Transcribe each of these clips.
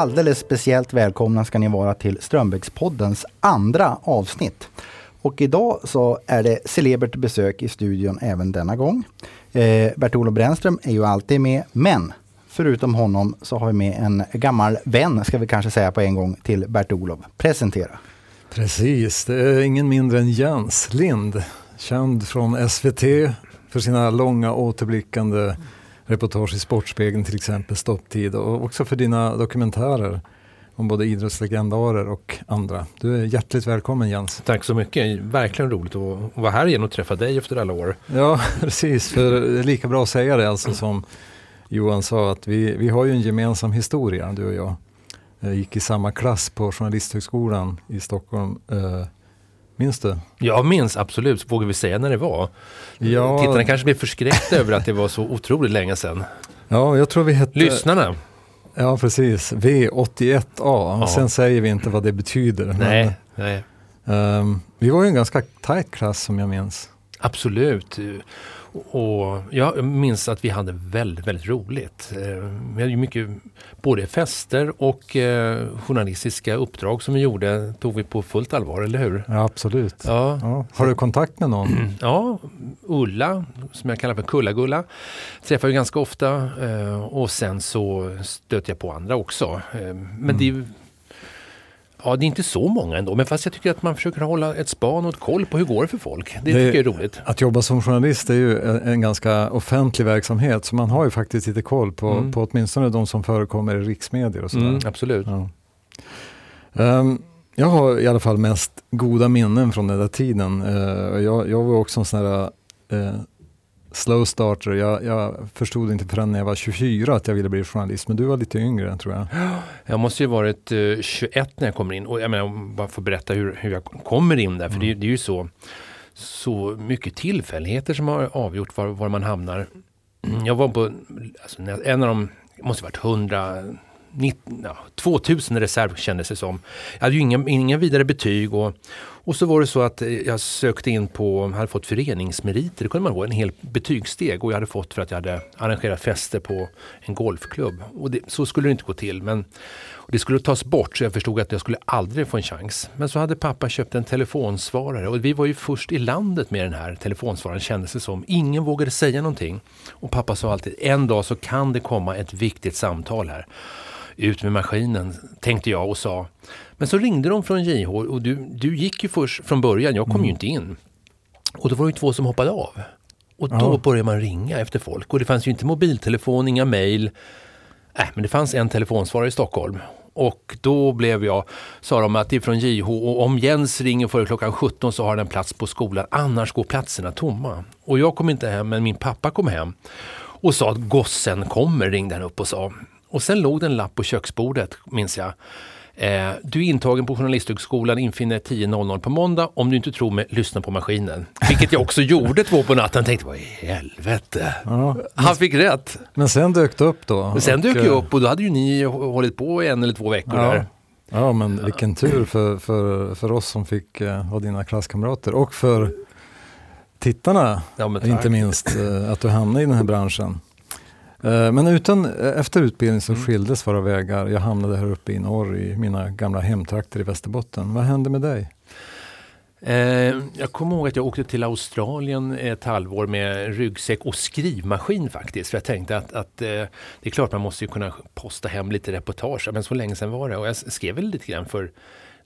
alldeles speciellt välkomna ska ni vara till Strömbäckspoddens andra avsnitt. Och idag så är det celebert besök i studion även denna gång. Eh, Bert-Olof Brännström är ju alltid med, men förutom honom så har vi med en gammal vän, ska vi kanske säga på en gång, till Bert-Olof. Presentera. Precis, det är ingen mindre än Jens Lind, känd från SVT för sina långa återblickande reportage i Sportspegeln till exempel, Stopptid och också för dina dokumentärer om både idrottslegendarer och andra. Du är hjärtligt välkommen Jens. Tack så mycket, verkligen roligt att vara här igen och träffa dig efter alla år. Ja, precis, för det är lika bra att säga det alltså som Johan sa att vi, vi har ju en gemensam historia, du och jag. Jag gick i samma klass på Journalisthögskolan i Stockholm. Minns du? Jag minns absolut, vågar vi säga när det var? Ja. Tittarna kanske blir förskräckta över att det var så otroligt länge sedan. Ja, jag tror vi hette... Lyssnarna. Ja, precis. V81A. Ja. Sen säger vi inte vad det betyder. Nej, men, nej. Um, vi var ju en ganska tajt klass som jag minns. Absolut. Och jag minns att vi hade väldigt, väldigt roligt. Eh, vi hade ju mycket, både fester och eh, journalistiska uppdrag som vi gjorde tog vi på fullt allvar, eller hur? Ja, absolut. Ja. ja. Har du kontakt med någon? Ja, Ulla, som jag kallar för Kulla-Gulla, träffar jag ganska ofta eh, och sen så stöter jag på andra också. Men mm. det Ja, det är inte så många ändå, men fast jag tycker att man försöker hålla ett span och ett koll på hur går det för folk. Det, det tycker jag är roligt. Att jobba som journalist är ju en, en, ganska offentlig verksamhet, så man har ju faktiskt lite koll på, mm. på åtminstone de som förekommer i riksmedier och sådär. Mm, absolut. Ja. Um, jag har i alla fall mest goda minnen från den där tiden. Uh, jag, jag var också en sån här uh, slow starter. Jag, jag, förstod inte förrän jag var 24 att jag ville bli journalist, men du var lite yngre tror jag. Jag måste ju varit uh, 21 när jag kommer in och jag menar, bara för att berätta hur, hur jag kommer in där, för mm. det, det, är ju så, så mycket tillfälligheter som har avgjort var, var man hamnar. Jag var på, alltså, en av de, måste varit 100 19, ja, 2000 reserv kändes det som. Jag hade ju inga, inga vidare betyg och, och så var det så att jag sökte in på, hade fått föreningsmeriter, det kunde man ihåg, en hel betygssteg och jag hade fått för att jag hade arrangerat fester på en golfklubb. Och det, så skulle det inte gå till. Men det skulle tas bort så jag förstod att jag skulle aldrig få en chans. Men så hade pappa köpt en telefonsvarare och vi var ju först i landet med den här telefonsvararen kändes det som. Ingen vågade säga någonting. Och pappa sa alltid, en dag så kan det komma ett viktigt samtal här ut med maskinen, tänkte jag och sa. Men så ringde de från JH och du, du gick ju först från början, jag kom mm. ju inte in. Och då var det två som hoppade av. Och då ja. började man ringa efter folk. Och det fanns ju inte mobiltelefon, inga mejl. Äh, men det fanns en telefonsvarare i Stockholm. Och då blev jag, sa de att det är från JH och om Jens ringer före klockan 17 så har han en plats på skolan, annars går platserna tomma. Och jag kom inte hem, men min pappa kom hem och sa att gossen kommer, ringde han upp och sa. Och sen låg det en lapp på köksbordet, minns jag. Eh, du är intagen på Journalisthögskolan, infinner 10.00 på måndag. Om du inte tror mig, lyssna på maskinen. Vilket jag också gjorde två på natten. Tänkte, vad i helvete? Ja, Han fick rätt. Men sen dök det upp då? Men sen dök jag upp och då hade ju ni hållit på en eller två veckor ja. där. Ja, men vilken tur för, för, för oss som fick uh, vara dina klasskamrater och för tittarna, ja, inte minst, uh, att du hamnade i den här branschen. Eh, men utan, eh, efter utbildning så mm. skildes våra vägar. Jag hamnade här uppe i norr i mina gamla hemtrakter i Västerbotten. Vad hände med dig? Eh, jag kommer ihåg att jag åkte till Australien ett halvår med ryggsäck och skrivmaskin faktiskt. För jag tänkte att, att det är klart man måste ju kunna posta hem lite reportage. Men så länge sedan var det. Och jag skrev väl lite grann för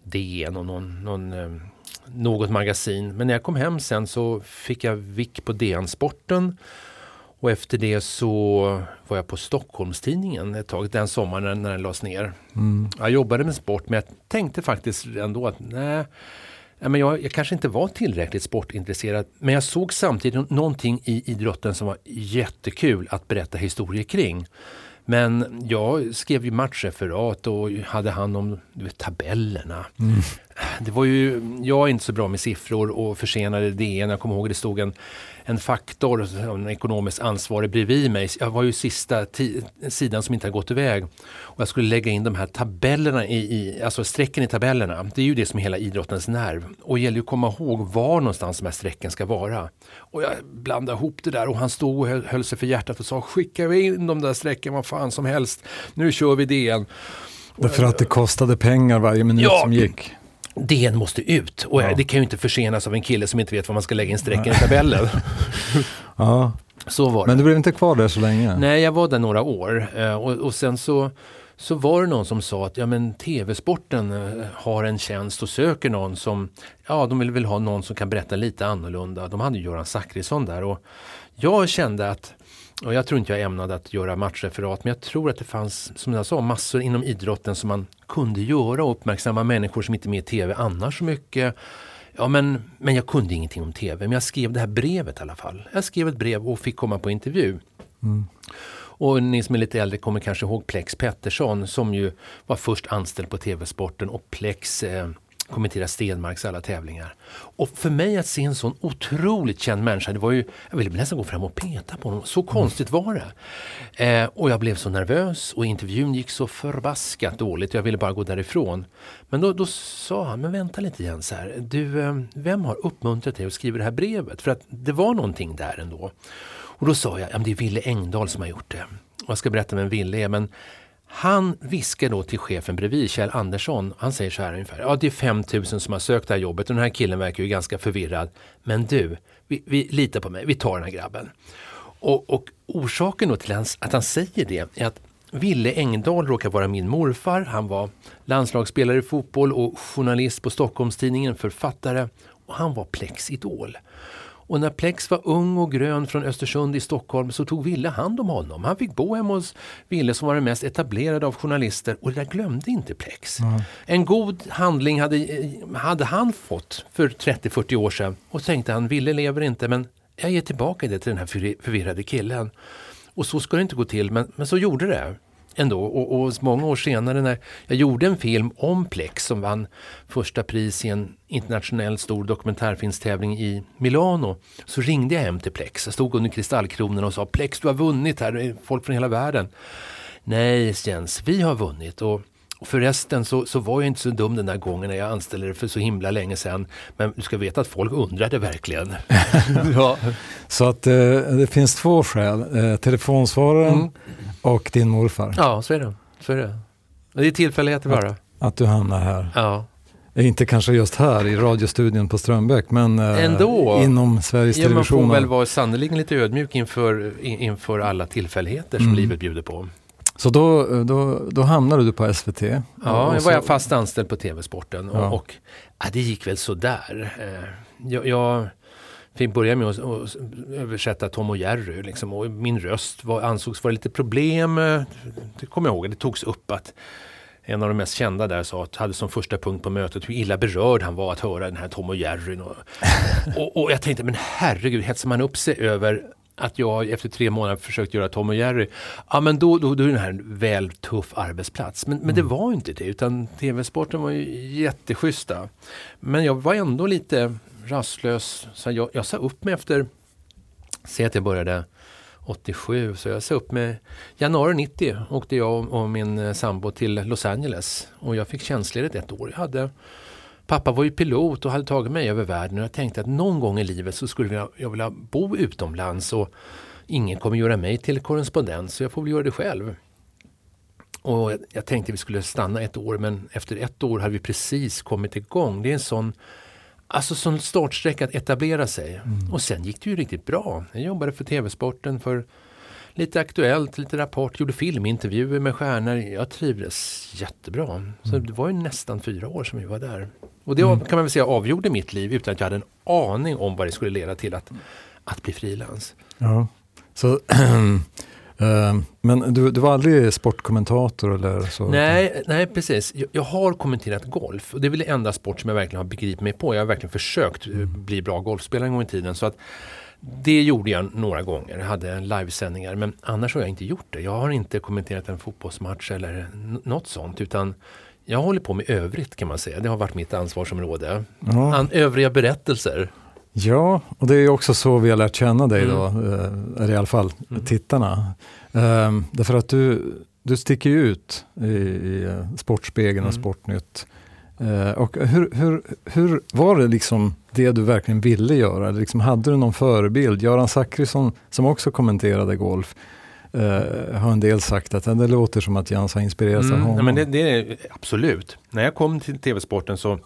DN och någon, någon, något magasin. Men när jag kom hem sen så fick jag vick på DN Sporten. Och efter det så var jag på Stockholmstidningen ett tag, den sommaren när den lades ner. Mm. Jag jobbade med sport men jag tänkte faktiskt ändå att nej, men jag, jag, kanske inte var tillräckligt sportintresserad. Men jag såg samtidigt någonting i idrotten som var jättekul att berätta historier kring. Men jag skrev ju matchreferat och hade hand om vet, tabellerna. Mm. Det var ju, jag är inte så bra med siffror och försenade DN. Jag kommer ihåg det stod en en faktor, en ekonomiskt ansvarig bredvid mig. Jag var ju sista sidan som inte har gått iväg. Och jag skulle lägga in de här tabellerna, i, i, alltså strecken i tabellerna. Det är ju det som är hela idrottens nerv. Och det gäller ju att komma ihåg var någonstans de här strecken ska vara. Och jag blandade ihop det där och han stod och höll sig för hjärtat och sa skicka in de där strecken vad fan som helst. Nu kör vi igen. Därför att det kostade pengar varje minut ja, som gick. DN måste ut och ja. det kan ju inte försenas av en kille som inte vet var man ska lägga in strecken i tabellen. ja. Så var det. Men du blev inte kvar där så länge? Nej, jag var där några år eh, och, och sen så så var det någon som sa att ja, men TV-sporten eh, har en tjänst och söker någon som, ja de vill väl ha någon som kan berätta lite annorlunda. De hade ju Göran Zachrisson där och jag kände att och jag tror inte jag ämnade att göra matchreferat men jag tror att det fanns, som jag sa, massor inom idrotten som man kunde göra och uppmärksamma människor som inte är med i TV annars så mycket. Ja men, men jag kunde ingenting om TV men jag skrev det här brevet i alla fall. Jag skrev ett brev och fick komma på intervju. Mm. Och ni som är lite äldre kommer kanske ihåg Plex Pettersson som ju var först anställd på TV-sporten och Plex eh, kommenterar Stenmarks alla tävlingar. Och för mig att se en sån otroligt känd människa, det var ju, jag ville nästan gå fram och peta på honom. Så konstigt var det. Eh, och jag blev så nervös och intervjun gick så förbaskat dåligt. Jag ville bara gå därifrån. Men då, då sa han, men vänta lite Jens här. Du, eh, vem har uppmuntrat dig att skriva det här brevet? För att det var någonting där ändå. Och då sa jag, ja, det är Ville Engdahl som har gjort det. Och jag ska berätta vem Ville är. Men han viskar då till chefen bredvid, Kjell Andersson. Han säger så här ungefär. Ja, det är 5000 som har sökt det här jobbet och den här killen verkar ju ganska förvirrad. Men du, vi, vi litar på mig. Vi tar den här grabben. Och, och orsaken då till att han säger det är att Ville Engdahl råkar vara min morfar. Han var landslagsspelare i fotboll och journalist på Stockholms-Tidningen, författare. Och han var Plex idol. Och när Plex var ung och grön från Östersund i Stockholm så tog Ville hand om honom. Han fick bo hemma hos Ville som var den mest etablerade av journalister och det där glömde inte Plex. Mm. En god handling hade, hade han fått för 30-40 år sedan och tänkte han, Ville lever inte men jag ger tillbaka det till den här förvirrade killen. Och så ska det inte gå till men, men så gjorde det ändå. Och, och många år senare när jag gjorde en film om Plex som vann första pris i en internationell stor dokumentärfilmstävling i Milano så ringde jag hem till Plex. Jag stod under kristallkronorna och sa Plex du har vunnit här, folk från hela världen. Nej Jens, vi har vunnit och Förresten så, så var jag inte så dum den där gången när jag anställde det för så himla länge sedan. Men du ska veta att folk undrade verkligen. ja. Så att eh, det finns två skäl. Eh, telefonsvararen mm. Och din morfar. Ja, så är det. Så är det. det är tillfälligheter bara. Att, att du hamnar här. Ja. Inte kanske just här i radiostudion på Strömbäck men eh, Ändå. inom Sveriges ja, Television. Man får väl vara sannerligen lite ödmjuk inför, inför alla tillfälligheter som mm. livet bjuder på. Så då, då, då hamnade du på SVT? Ja, jag var jag fast anställd på TV-sporten och, ja. och ja, det gick väl sådär. Eh, jag, jag fick börja med att, att översätta Tom och Jerry liksom, och min röst var, ansågs vara lite problem. Eh, det kommer jag ihåg, det togs upp att en av de mest kända där sa att, hade som första punkt på mötet hur illa berörd han var att höra den här Tom och Jerry. Och, och, och jag tänkte, men herregud, hetsar man upp sig över att jag efter tre månader försökt göra Tom och Jerry, ja men då, då, då är det här en väl tuff arbetsplats. Men, men mm. det var inte det, utan TV-sporten var ju jätteschyssta. Men jag var ändå lite rastlös, så jag, jag sa upp mig efter, säg att jag började 87, så jag sa upp mig januari 90 åkte jag och min eh, sambo till Los Angeles och jag fick tjänstledigt ett år. Jag hade Pappa var ju pilot och hade tagit mig över världen och jag tänkte att någon gång i livet så skulle jag vilja bo utomlands och ingen kommer göra mig till korrespondent så jag får väl göra det själv. Och jag tänkte vi skulle stanna ett år men efter ett år hade vi precis kommit igång. Det är en sån Alltså sån startsträcka att etablera sig. Mm. Och sen gick det ju riktigt bra. Jag jobbade för TV-sporten, för lite Aktuellt, lite Rapport, gjorde filmintervjuer med stjärnor. Jag trivdes jättebra. Så mm. det var ju nästan fyra år som vi var där. Och det mm. kan man väl säga avgjorde mitt liv utan att jag hade en aning om vad det skulle leda till att, att bli frilans. Ja. Så, men du, du var aldrig sportkommentator eller så? Nej, nej precis. Jag, jag, har kommenterat golf och det är väl den enda sport som jag verkligen har begripit mig på. Jag har verkligen försökt mm. bli bra golfspelare en gång i tiden. Så att det gjorde jag några gånger, jag hade livesändningar men annars har jag inte gjort det. Jag har inte kommenterat en fotbollsmatch eller något sånt utan jag håller på med övrigt kan man säga. Det har varit mitt ansvarsområde. Ja. An, övriga berättelser. Ja, och det är också så vi har lärt känna dig mm. då, eh, i alla fall mm. tittarna. Um, därför att du, du sticker ut i, i eh, Sportspegeln mm. och Sportnytt. Uh, och hur, hur, hur var det liksom det du verkligen ville göra? Liksom, hade du någon förebild? Göran Zachrisson som också kommenterade golf. Uh, har en del sagt att det låter som att Jans har inspirerats mm, av honom. men det, det, är absolut. När jag kom till TV-sporten så,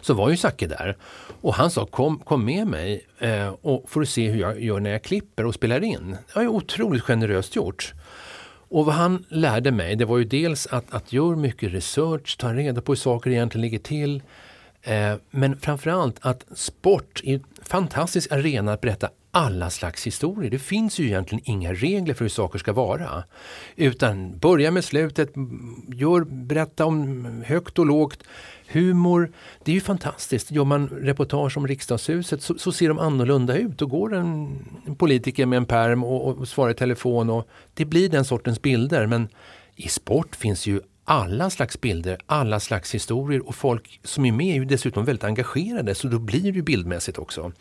så var ju Zacke där. Och han sa kom, kom med mig eh, och får du se hur jag gör när jag klipper och spelar in. Det var ju otroligt generöst gjort. Och vad han lärde mig det var ju dels att, att göra mycket research, ta reda på hur saker egentligen ligger till. Eh, men framförallt att sport är en fantastisk arena att berätta alla slags historier. Det finns ju egentligen inga regler för hur saker ska vara. Utan börja med slutet, gör, berätta om högt och lågt. Humor, det är ju fantastiskt. Gör man reportage om riksdagshuset så, så ser de annorlunda ut. Då går en, en politiker med en perm och, och svarar i telefon och det blir den sortens bilder. Men i sport finns ju alla slags bilder, alla slags historier och folk som är med är ju dessutom väldigt engagerade så då blir det ju bildmässigt också.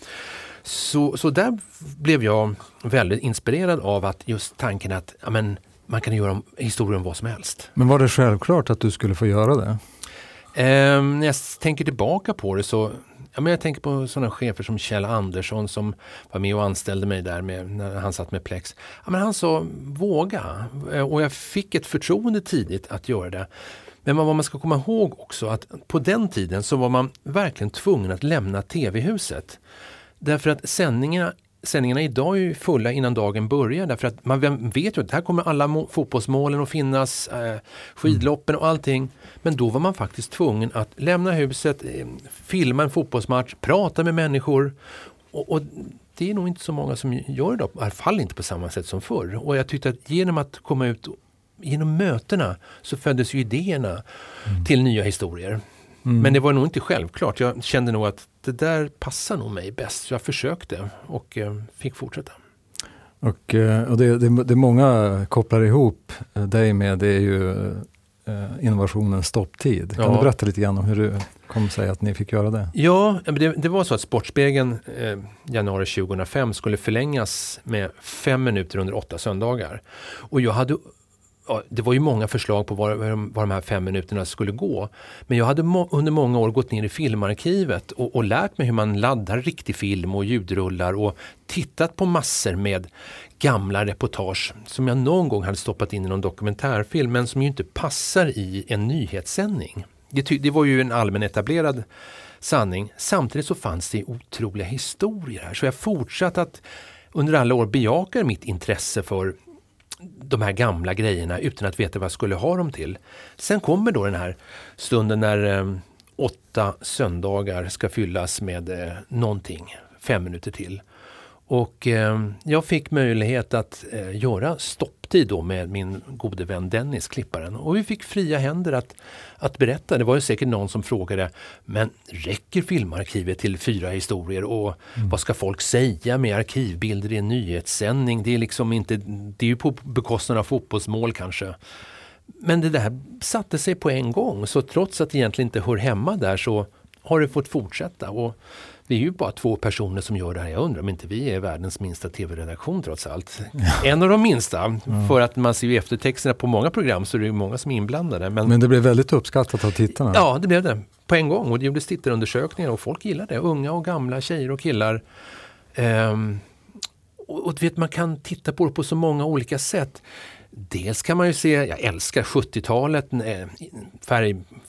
Så, så där blev jag väldigt inspirerad av att just tanken att amen, man kan göra historier om vad som helst. Men var det självklart att du skulle få göra det? Eh, när jag tänker tillbaka på det så Ja, men jag tänker på sådana chefer som Kjell Andersson som var med och anställde mig där med, när han satt med Plex. Ja, men han sa våga eh, och jag fick ett förtroende tidigt att göra det. Men vad man ska komma ihåg också att på den tiden så var man verkligen tvungen att lämna TV-huset. Därför att sändningarna sändningarna idag är ju fulla innan dagen börjar därför att man vet ju att här kommer alla fotbollsmålen att finnas, eh, skidloppen och allting. Men då var man faktiskt tvungen att lämna huset, eh, filma en fotbollsmatch, prata med människor. Och, och, det är nog inte så många som gör det, i alla fall inte på samma sätt som förr. Och jag tyckte att genom att komma ut genom mötena så föddes ju idéerna mm. till nya historier. Mm. Men det var nog inte självklart. Jag kände nog att det där passar nog mig bäst. Så jag försökte och eh, fick fortsätta. Och, eh, och det, det, det många kopplar ihop eh, dig med det är ju innovationen Stopptid. Kan ja. du berätta lite grann om hur det kom sig att ni fick göra det? Ja, det, det var så att Sportspegeln eh, januari 2005 skulle förlängas med fem minuter under åtta söndagar. Och jag hade ja, det var ju många förslag på var, var de här fem minuterna skulle gå. Men jag hade må under många år gått ner i filmarkivet och, och, lärt mig hur man laddar riktig film och ljudrullar och tittat på massor med gamla reportage som jag någon gång hade stoppat in i någon dokumentärfilm men som ju inte passar i en nyhetssändning. Det, det var ju en allmän etablerad sanning. Samtidigt så fanns det otroliga historier här så jag fortsatte att under alla år bejaka mitt intresse för de här gamla grejerna utan att veta vad jag skulle ha dem till. Sen kommer då den här stunden när eh, åtta söndagar ska fyllas med eh, någonting, fem minuter till. Och eh, jag fick möjlighet att eh, göra stopptid då med min gode vän Dennis, klipparen. Och vi fick fria händer att, att berätta. Det var ju säkert någon som frågade, men räcker filmarkivet till fyra historier? Och mm. vad ska folk säga med arkivbilder i en nyhetssändning? Det är liksom inte, det är ju på bekostnad av fotbollsmål kanske. Men det där satte sig på en gång, så trots att det egentligen inte hör hemma där så har det fått fortsätta. Och vi är ju bara två personer som gör det här. Jag undrar om inte vi är världens minsta tv-redaktion trots allt. Ja. En av de minsta. Ja. För att man ser ju eftertexterna på många program så är det många som är inblandade. Men, Men det blev väldigt uppskattat av tittarna. Ja, det blev det. På en gång. Och det gjordes tittarundersökningar och folk gillar det. Unga och gamla, tjejer och killar. Um, och, och vet, man kan titta på det på så många olika sätt. Dels kan man ju se, jag älskar 70-talet,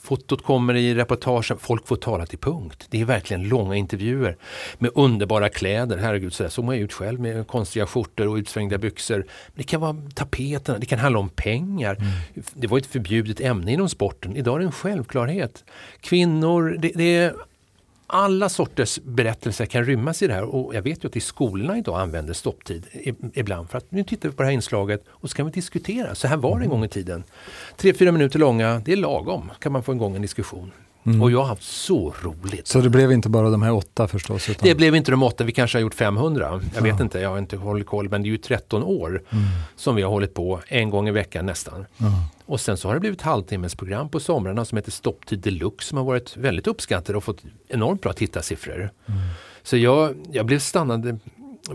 färgfotot kommer i reportagen, folk får tala till punkt. Det är verkligen långa intervjuer med underbara kläder. Herregud, så där såg man ut själv med konstiga skjortor och utsvängda byxor. Det kan vara tapeterna, det kan handla om pengar. Mm. Det var ett förbjudet ämne inom sporten. Idag är det en självklarhet. Kvinnor, det, det är alla sorters berättelser kan rymmas i det här och jag vet ju att i skolorna idag använder stopptid ibland för att nu tittar vi på det här inslaget och så kan vi diskutera. Så här var det en gång i tiden. Tre, fyra minuter långa, det är lagom, kan man få igång en diskussion. Mm. Och jag har haft så roligt. Så det blev inte bara de här åtta förstås? Utan... Det blev inte de åtta, vi kanske har gjort 500. Jag ja. vet inte, jag har inte hållit koll, men det är ju 13 år mm. som vi har hållit på en gång i veckan nästan. Ja. Och sen så har det blivit halvtimmesprogram på somrarna som heter Stopptid Deluxe som har varit väldigt uppskattade och fått enormt bra tittarsiffror. Mm. Så jag, jag blev stannad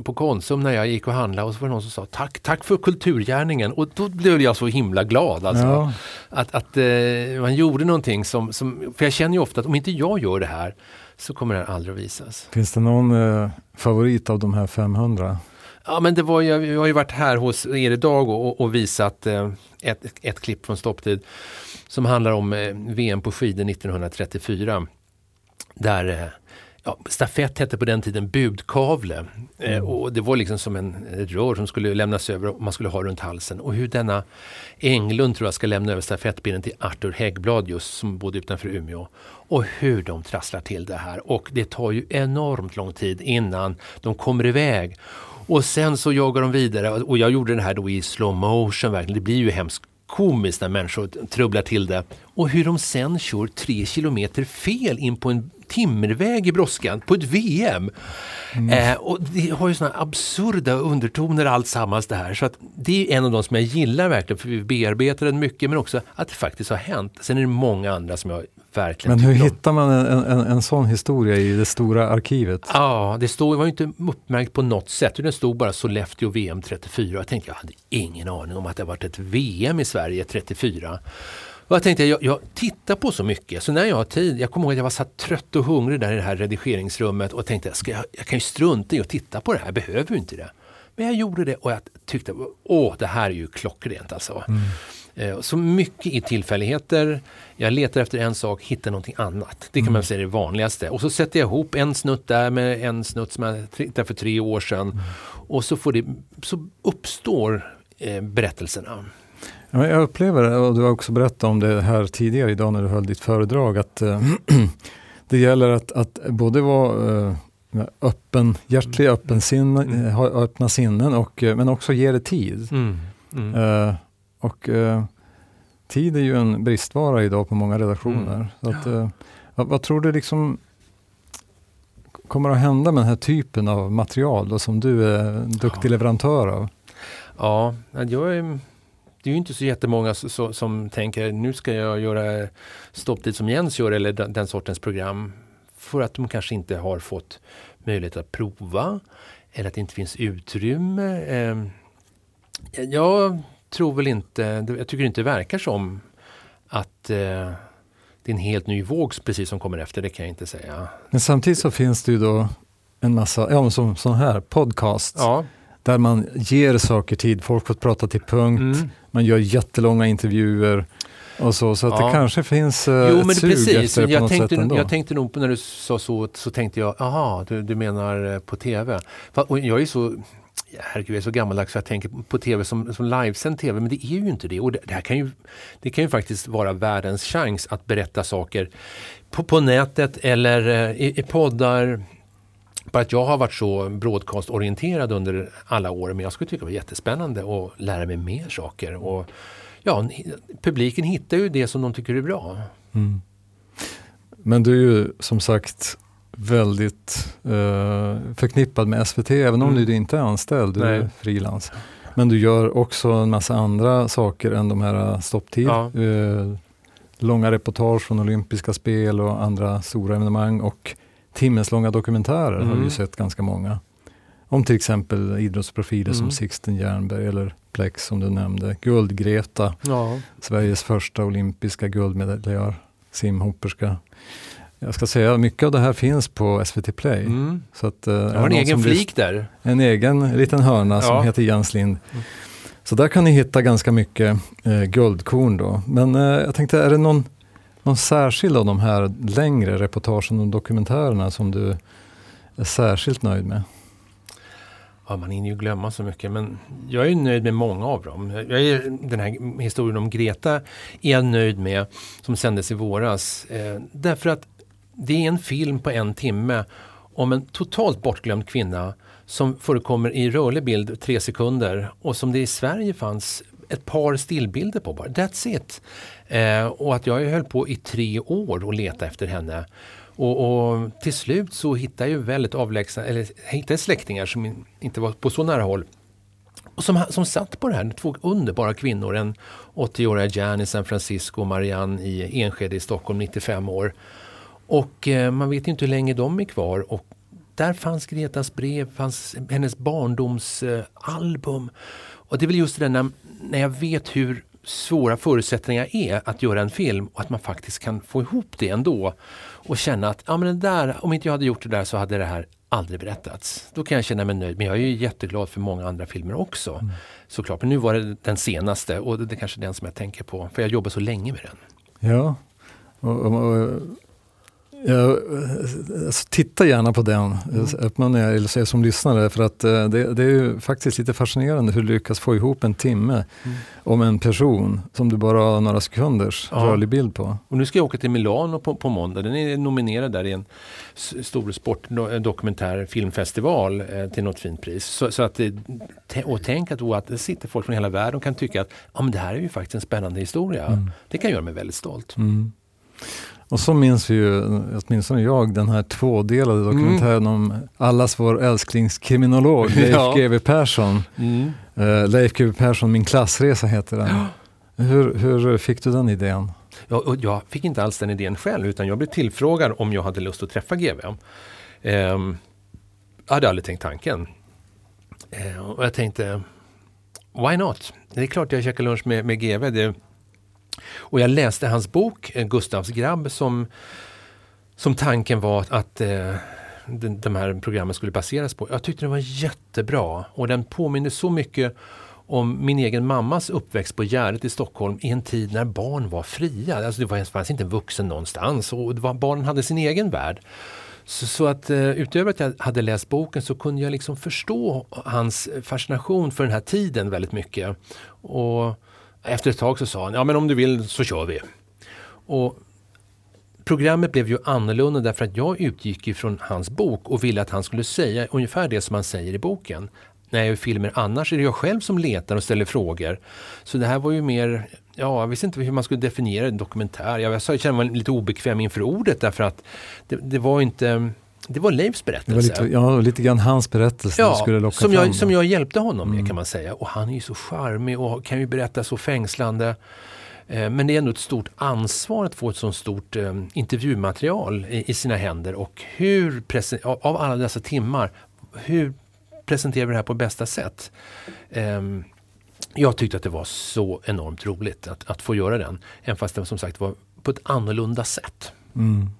på Konsum när jag gick och handlade och så var det någon som sa tack, tack för kulturgärningen och då blev jag så himla glad. Alltså, ja. Att, att eh, man gjorde någonting som, som, för jag känner ju ofta att om inte jag gör det här så kommer det här aldrig att visas. Finns det någon eh, favorit av de här 500? Ja men det var ju, vi har ju varit här hos er idag och, och visat eh, ett, ett klipp från Stopptid som handlar om eh, VM på skidor 1934. Där eh, ja, stafett hette på den tiden budkavle. Eh, mm. och det var liksom som en, ett rör som skulle lämnas över och man skulle ha runt halsen. Och hur denna Englund tror jag ska lämna över stafettpinnen till Arthur Häggblad just som bodde utanför Umeå. Och hur de trasslar till det här. Och det tar ju enormt lång tid innan de kommer iväg. Och sen så jagar de vidare och jag gjorde det här då i slow motion verkligen. Det blir ju hemskt komiskt när människor trubblar till det. Och hur de sen kör tre kilometer fel in på en timmerväg i brådskan på ett VM. Mm. Eh, och det har ju sådana absurda undertoner alltsammans det här. Så att det är en av de som jag gillar verkligen för vi bearbetar den mycket men också att det faktiskt har hänt. Sen är det många andra som jag verkligen Men hur hittar man en, en, en, sån historia i det stora arkivet? Ja, det stod, var ju inte uppmärkt på något sätt. Det stod bara Sollefteå VM 34. Jag tänkte jag hade ingen aning om att det varit ett VM i Sverige 34. Och jag tänkte, jag, jag tittar på så mycket, så när jag har tid, jag kommer ihåg att jag var så trött och hungrig där i det här redigeringsrummet och tänkte, ska jag, jag kan ju strunta i att titta på det här, jag behöver ju inte det. Men jag gjorde det och jag tyckte, åh, det här är ju klockrent alltså. Mm. Eh, så mycket i tillfälligheter. Jag letar efter en sak, hittar någonting annat. Det kan mm. man säga är det vanligaste. Och så sätter jag ihop en snutt där med en snutt som jag tittade för tre år sedan. Mm. Och så, får det, så uppstår eh, berättelserna. Jag upplever, och du har också berättat om det här tidigare idag när du höll ditt föredrag, att äh, det gäller att, att både vara äh, öppen, hjärtlig, öppen sin, mm. ha öppna sinnen, och, men också ge det tid. Mm. Mm. Och tid är ju en bristvara idag på många redaktioner. Mm. Att, vad, vad, tror du liksom kommer att hända med den här typen av material då, som du är duktig ja. leverantör av? Ja, jag är det är ju inte så jättemånga så, som tänker nu ska jag göra stopptid som Jens gör eller den, den, sortens program. För att de kanske inte har fått möjlighet att prova eller att det inte finns utrymme. Eh, jag tror väl inte, jag tycker inte det verkar som att eh, det är en helt ny våg precis som kommer efter, det kan jag inte säga. Men samtidigt så finns det ju då en massa, ja som sån här podcast. Ja där man ger saker tid, folk får prata till punkt, mm. Man gör jättelånga intervjuer och så, så att ja. det kanske finns uh, jo, men ett sug precis. efter jag på något tänkte, sätt ändå. Jag tänkte nog när du sa så, så tänkte jag, aha, du, du menar eh, på TV. Och jag är så herregud, jag är så gammaldags så jag tänker på tv som, som livesänd tv, men det är ju inte det. Och det, det, här kan ju, det kan ju faktiskt vara världens chans att berätta saker på, på nätet eller eh, i, i poddar, bara att jag har varit så broadcast-orienterad under alla år, men jag skulle tycka det var jättespännande att lära mig mer saker. Och, ja, publiken hittar ju det som de tycker är bra. Mm. Men du är ju som sagt väldigt uh, förknippad med SVT, även om mm. du inte är anställd, du Nej. är frilans. Men du gör också en massa andra saker än de här stopptid. Ja. Uh, långa reportage från olympiska spel och andra stora evenemang och timmeslånga dokumentärer mm. har vi mm. sett ganska många. Om till exempel idrottsprofiler mm. som Sixten Jernberg eller Plex som du nämnde. Guldgreta, ja. Sveriges första olympiska guldmedaljör, simhopperska. Jag ska säga, mycket av det här finns på SVT Play. Mm. Så att, uh, har en egen flik där. En egen liten hörna ja. som heter Jens Lind. Mm. Så där kan ni hitta ganska mycket eh, guldkorn då. Men eh, jag tänkte, är det någon någon särskild av de här längre reportagen och dokumentärerna som du är särskilt nöjd med? Ja, man hinner ju glömma så mycket men jag är nöjd med många av dem. Jag är, den här historien om Greta är jag nöjd med som sändes i våras. Eh, därför att det är en film på en timme om en totalt bortglömd kvinna som förekommer i rörlig bild tre sekunder och som det i Sverige fanns ett par stillbilder på bara. That's it. Eh, och att jag höll på i tre år och leta efter henne. Och, och, till slut så hittade jag väldigt avlägsna, eller hittade släktingar som inte var på så nära håll. Och som, som satt på det här, två underbara kvinnor. En 80-åriga Jan i San Francisco och Marianne i Enskede i Stockholm, 95 år. Och eh, man vet inte hur länge de är kvar. Och där fanns Gretas brev, fanns hennes barndomsalbum. Eh, och det är väl just det där när, när jag vet hur svåra förutsättningar är att göra en film och att man faktiskt kan få ihop det ändå. Och känna att ja, men det där, om inte jag hade gjort det där så hade det här aldrig berättats. Då kan jag känna mig nöjd. Men jag är ju jätteglad för många andra filmer också. Mm. Såklart. Men nu var det den senaste och det är kanske den som jag tänker på. För jag jobbar så länge med den. Ja, och, och, jag, alltså, titta gärna på den, mm. uppmanar jag er som lyssnare för att eh, det, det, är ju faktiskt lite fascinerande hur du lyckas få ihop en timme mm. om en person som du bara har några sekunders ja. rörlig bild på. Och nu ska jag åka till Milano på, på måndag. Den är nominerad där i en stor sportdokumentär filmfestival eh, till något fint pris. Så, så att, och tänk att, att det sitter folk från hela världen och kan tycka att ja, men det här är ju faktiskt en spännande historia. Mm. Det kan göra mig väldigt stolt. Mm. Och så minns vi ju, åtminstone jag, den här tvådelade mm. dokumentären mm. om allas vår älsklingskriminolog Leif ja. GW Persson. Mm. Uh, Leif GW Persson, Min klassresa heter den. Hur, hur fick du den idén? Ja, och jag fick inte alls den idén själv utan jag blev tillfrågad om jag hade lust att träffa GW. Um, ehm, jag hade aldrig tänkt tanken. Uh, och jag tänkte, why not? Det är klart jag käkar lunch med, med GW. Det, och jag läste hans bok, eh, Gustavs grabb, som, som tanken var att eh, de, de här programmen skulle baseras på. Jag tyckte den var jättebra och den påminner så mycket om min egen mammas uppväxt på Gärdet i Stockholm i en tid när barn var fria. Alltså det fanns inte en vuxen någonstans och var, barnen hade sin egen värld. Så, så, att eh, utöver att jag hade läst boken så kunde jag liksom förstå hans fascination för den här tiden väldigt mycket. Och efter ett tag så sa han, ja men om du vill så kör vi. Och Programmet blev ju annorlunda därför att jag utgick ifrån hans bok och ville att han skulle säga ungefär det som han säger i boken. När jag gör filmer annars är det jag själv som letar och ställer frågor. Så det här var ju mer, ja jag visste inte hur man skulle definiera en dokumentär. Jag, jag kände mig lite obekväm inför ordet därför att det, det var inte det var Leifs berättelse. Lite, ja, lite grann hans berättelse ja, skulle locka som fram. Jag, som jag hjälpte honom med mm. kan man säga. Och han är ju så charmig och kan ju berätta så fängslande. Eh, men det är ändå ett stort ansvar att få ett så stort eh, intervjumaterial i, i, sina händer. Och hur, av alla dessa timmar, hur presenterar vi det här på bästa sätt? Eh, jag tyckte att det var så enormt roligt att, att få göra den. Även fast det som sagt var på ett annorlunda sätt. Mm.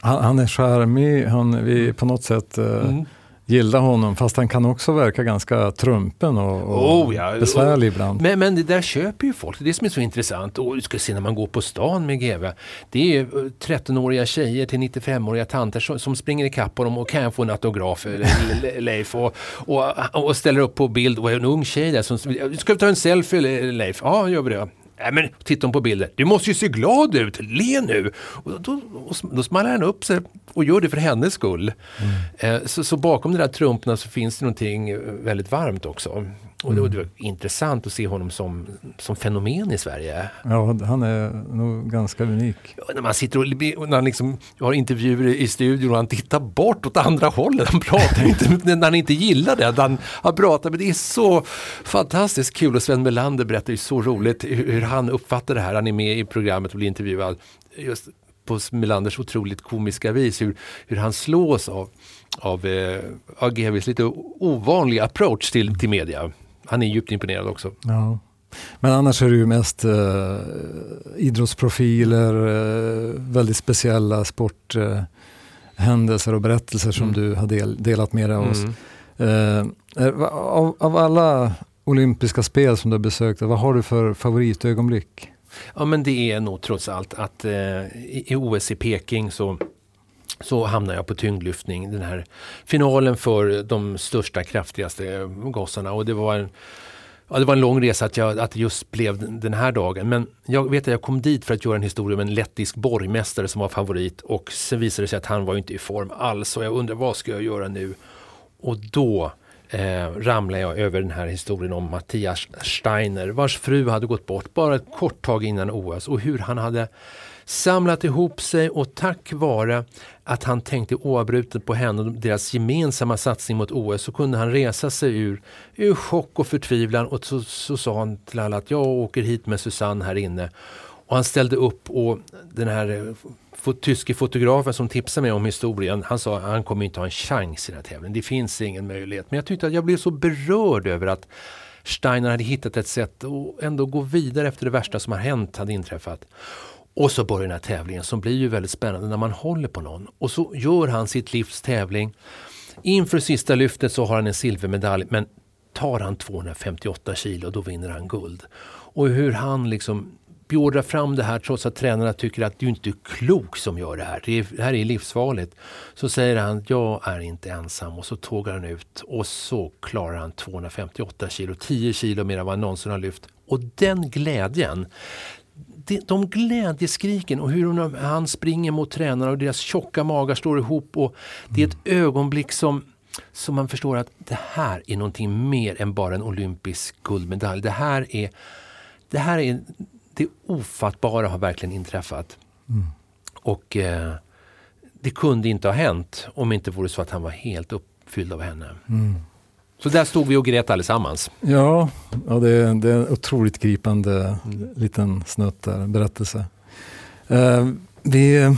Han, han är charmig, han, vi på något sätt uh, mm. gillar honom fast han kan också verka ganska trumpen och, och oh, ja. besvärlig ibland. Men, men det där köper ju folk, det är det som är så intressant. Och du ska se när man går på stan med GW. Det är 13-åriga tjejer till 95-åriga tanter som, som springer ikapp honom och kan jag få en autograf Leif och, och, och ställer upp på bild och en ung tjej där som ska vi ta en selfie Leif? Ja, gör vi det. Nej men titta på bilder. Du måste ju se glad ut, le nu! Och då, och, då smallar han upp sig och gör det för hennes skull. Mm. Eh, så, så, bakom de där trumporna så finns det någonting väldigt varmt också. Och det, mm. det var intressant att se honom som, som fenomen i Sverige. Ja, han är nog ganska unik. Ja, när man sitter och när han liksom har intervjuer i studion och han tittar bort åt andra hållet. Han pratar inte när han inte gillar det. Han, han pratar, men det är så fantastiskt kul och Sven Melander berättar ju så roligt hur, hur han uppfattar det här. Han är med i programmet och blir intervjuad. Just på Melanders otroligt komiska vis hur, hur han slås av av eh, AGVs lite ovanliga approach till, till media han är djupt imponerad också. Ja. Men annars är det ju mest eh, idrottsprofiler, eh, väldigt speciella sporthändelser eh, och berättelser som mm. du har del, delat med dig av oss. Mm. Eh, av, av, alla olympiska spel som du har besökt, vad har du för favoritögonblick? Ja men det är nog trots allt att eh, i, i OS i Peking så så hamnar jag på tyngdlyftning, den här finalen för de största, kraftigaste gossarna. Och det var en, ja, det var en lång resa att, jag, att det just blev den här dagen. Men jag vet att jag kom dit för att göra en historia om en lettisk borgmästare som var favorit och sen visade det sig att han var inte i form alls och jag undrar vad ska jag göra nu? Och då eh, ramlade jag över den här historien om Mattias Steiner vars fru hade gått bort bara ett kort tag innan OS och hur han hade samlat ihop sig och tack vare att han tänkte oavbrutet på henne och deras gemensamma satsning mot OS så kunde han resa sig ur, ur chock och förtvivlan och så, så sa han till alla att jag åker hit med Susanne här inne. Och han ställde upp och den här eh, tyske fotografen som tipsade mig om historien, han sa att han kommer inte ha en chans i den här tävlingen. Det finns ingen möjlighet. Men jag tyckte att jag blev så berörd över att Steiner hade hittat ett sätt att ändå gå vidare efter det värsta som har hänt hade inträffat. Och så börjar den här tävlingen som blir ju väldigt spännande när man håller på någon. Och så gör han sitt livs tävling. Inför sista lyftet så har han en silvermedalj men tar han 258 kilo då vinner han guld. Och hur han liksom beordrar fram det här trots att tränarna tycker att du inte är klok som gör det här. Det, är, det här är livsfarligt. Så säger han, jag är inte ensam och så tågar han ut och så klarar han 258 kilo, 10 kilo mer än vad han någonsin har lyft. Och den glädjen, de glädjeskriken och hur han springer mot tränarna och deras tjocka magar står ihop. och Det är ett ögonblick som, som man förstår att det här är någonting mer än bara en olympisk guldmedalj. Det här är, det här är det ofattbara har verkligen inträffat. Mm. Och eh, det kunde inte ha hänt om inte vore så att han var helt uppfylld av henne. Mm. Så där stod vi och grät allesammans. Ja, ja det, det är en otroligt gripande liten snutt där, berättelse. Uh, vi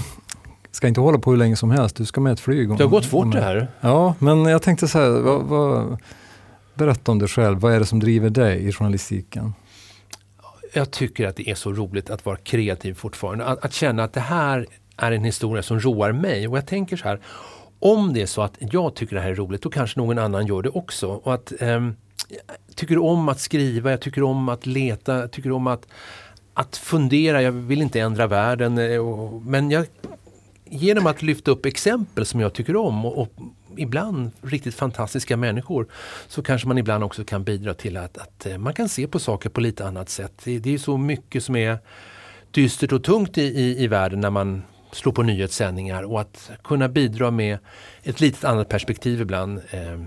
ska inte hålla på hur länge som helst, du ska med ett flyg. Om, det har gått fort det här. Ja, men jag tänkte så här, vad, vad, berätta om dig själv. Vad är det som driver dig i journalistiken? Jag tycker att det är så roligt att vara kreativ fortfarande. Att, att känna att det här är en historia som roar mig. Och jag tänker så här, om det är så att jag tycker det här är roligt, då kanske någon annan gör det också. Och att, eh, jag tycker om att skriva, jag tycker om att leta, jag tycker om att, att fundera. Jag vill inte ändra världen. Eh, och, men jag, genom att lyfta upp exempel som jag tycker om och, och, ibland riktigt fantastiska människor så kanske man ibland också kan bidra till att, att eh, man kan se på saker på lite annat sätt. Det, det är så mycket som är dystert och tungt i, i, i världen när man slå på nyhetssändningar och att kunna bidra med ett litet annat perspektiv ibland eh,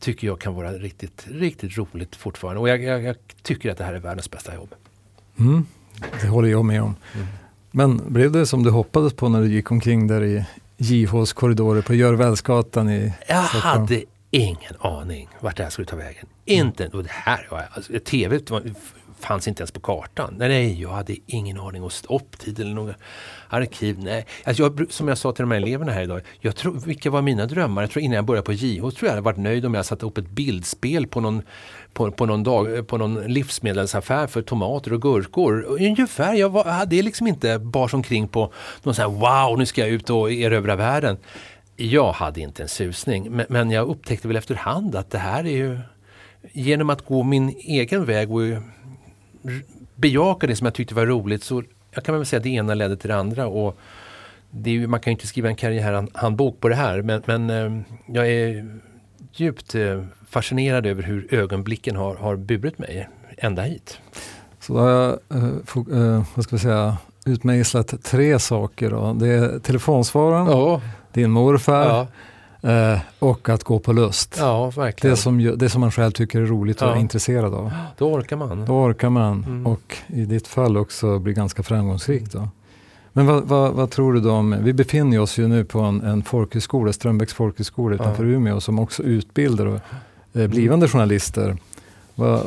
tycker jag kan vara riktigt, riktigt roligt fortfarande. Och jag, jag, jag, tycker att det här är världens bästa jobb. Mm, det håller jag med om. Mm. Men blev det som du hoppades på när du gick omkring där i JHs korridorer på Görvälsgatan i Jag Stockholm? hade ingen aning vart det här skulle ta vägen. Mm. Inte, och det här, alltså, TV fanns inte ens på kartan. Nej, jag hade ingen aning om stopptid eller några arkiv. Nej. Alltså jag, som jag sa till de här eleverna här idag, jag tror, vilka var mina drömmar? Jag tror innan jag började på JH tror jag hade varit nöjd om jag satte upp ett bildspel på någon, på, på någon, dag, på någon livsmedelsaffär för tomater och gurkor. Ungefär, jag var, hade liksom inte bars omkring på någon sån här wow, nu ska jag ut och erövra världen. Jag hade inte en susning, men, men jag upptäckte väl efterhand att det här är ju genom att gå min egen väg och bejaka det som jag tyckte var roligt så jag kan väl säga att det ena ledde till det andra. Och det är, man kan ju inte skriva en karriärhandbok på det här men, men eh, jag är djupt eh, fascinerad över hur ögonblicken har, har burit mig ända hit. Så då har jag eh, vad ska vi säga, utmejslat tre saker. Då. Det är telefonsvararen, ja. din morfar ja. Eh, och att gå på lust. Ja, verkligen. Det som, det som man själv tycker är roligt och ja. är intresserad av. Då orkar man. Då orkar man mm. och i ditt fall också blir ganska framgångsrik. Då. Men vad, vad, vad, tror du då om, vi befinner oss ju nu på en, en folkhögskola, Strömbäcks folkhögskola utanför ja. Umeå som också utbildar och, eh, blivande journalister. Vad,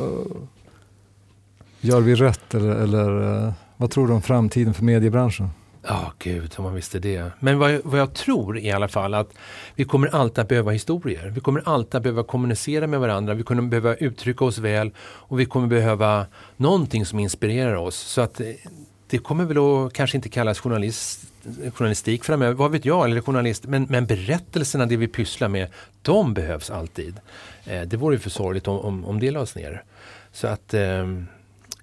gör vi rätt eller, eller eh, vad tror du om framtiden för mediebranschen? Ja, oh, gud om man visste det. Men vad jag, vad jag tror i alla fall att vi kommer alltid att behöva historier. Vi kommer alltid att behöva kommunicera med varandra. Vi kommer behöva uttrycka oss väl och vi kommer behöva någonting som inspirerar oss. Så att eh, det kommer väl att kanske inte kallas journalist, journalistik framöver, vad vet jag, eller journalist. Men, men berättelserna, det vi pysslar med, de behövs alltid. Eh, det vore ju för sorgligt om, om, om det lades ner. Så att eh,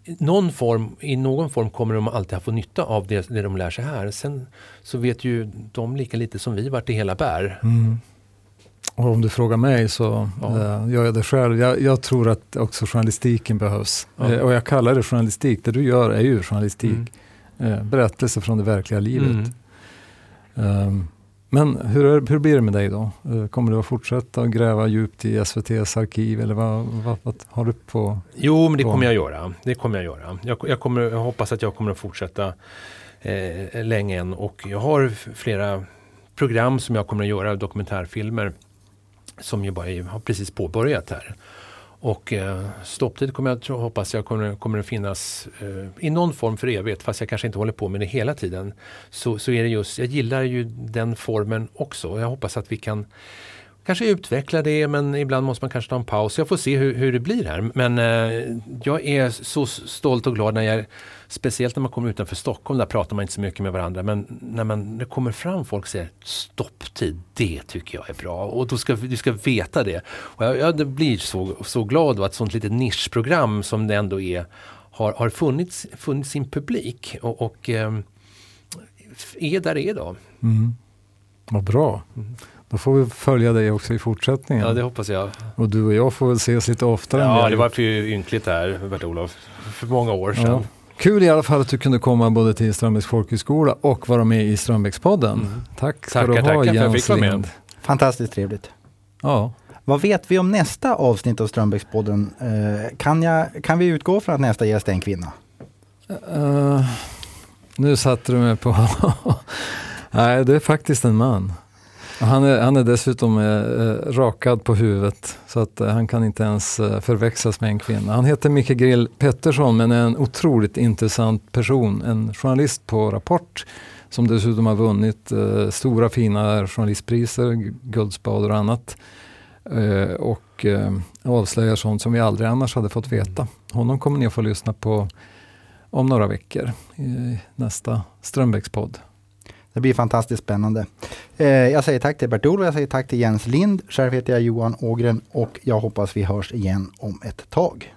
någon form, i någon form kommer de alltid att få nytta av det, det de lär sig här. Sen så vet ju de lika lite som vi vart det hela bär. Mm. Och om du frågar mig så ja. äh, gör jag det själv. Jag, jag, tror att också journalistiken behövs. Ja. Äh, och jag kallar det journalistik. Det du gör är ju journalistik. Mm. Äh, berättelser från det verkliga livet. Mm. Um, men hur, hur blir det med dig då? Eh, kommer du att fortsätta gräva djupt i SVTs arkiv eller vad, vad, vad har du på? Jo, men det på? kommer jag göra. Det kommer jag göra. Jag, jag, kommer, jag hoppas att jag kommer att fortsätta eh, länge än och jag har flera program som jag kommer att göra, dokumentärfilmer som ju bara är, har precis påbörjat här. Och eh, stopptid kommer jag tro, hoppas jag kommer, kommer att finnas eh, i någon form för evigt, fast jag kanske inte håller på med det hela tiden. Så, så är det just, jag gillar ju den formen också och jag hoppas att vi kan kanske utveckla det men ibland måste man kanske ta en paus. Jag får se hur, hur det blir här. Men eh, jag är så stolt och glad när jag, speciellt när man kommer utanför Stockholm, där pratar man inte så mycket med varandra. Men när man det kommer fram folk säger stopptid, det tycker jag är bra. Och då ska, du ska veta det. Och jag, jag blir så, så glad att ett sånt litet nischprogram som det ändå är har, har funnits, funnits sin publik. Och, och eh, är där det är idag. Mm. Vad bra. Mm. Då får vi följa dig också i fortsättningen. Ja, det hoppas jag. Och du och jag får väl ses lite oftare. Ja, det var för ynkligt här, Bert-Olof. För många år sedan. Ja. Kul i alla fall att du kunde komma både till Strömbäcks folkhögskola och vara med i Strömbäckspodden. Mm. Tack ska tackar, du ha Jens Lind. Fantastiskt trevligt. Ja. Vad vet vi om nästa avsnitt av Strömbäckspodden? Uh, kan, jag, kan vi utgå från att nästa gäst är en kvinna? Uh, nu satte du mig på... Nej, det är faktiskt en man. Han är, han är dessutom eh, eh, rakad på huvudet så att eh, han kan inte ens eh, förväxlas med en kvinna. Han heter Micke Grill Pettersson men är en otroligt intressant person. En journalist på Rapport som dessutom har vunnit eh, stora fina journalistpriser, Guldspader och annat. Eh, och eh, avslöjar sånt som vi aldrig annars hade fått veta. Honom kommer ni att få lyssna på om några veckor i nästa Strömbäckspodd. Det blir fantastiskt spännande. Eh, jag säger tack till Bert-Olof, jag säger tack till Jens Lind. Själv heter jag Johan Ågren och jag hoppas vi hörs igen om ett tag.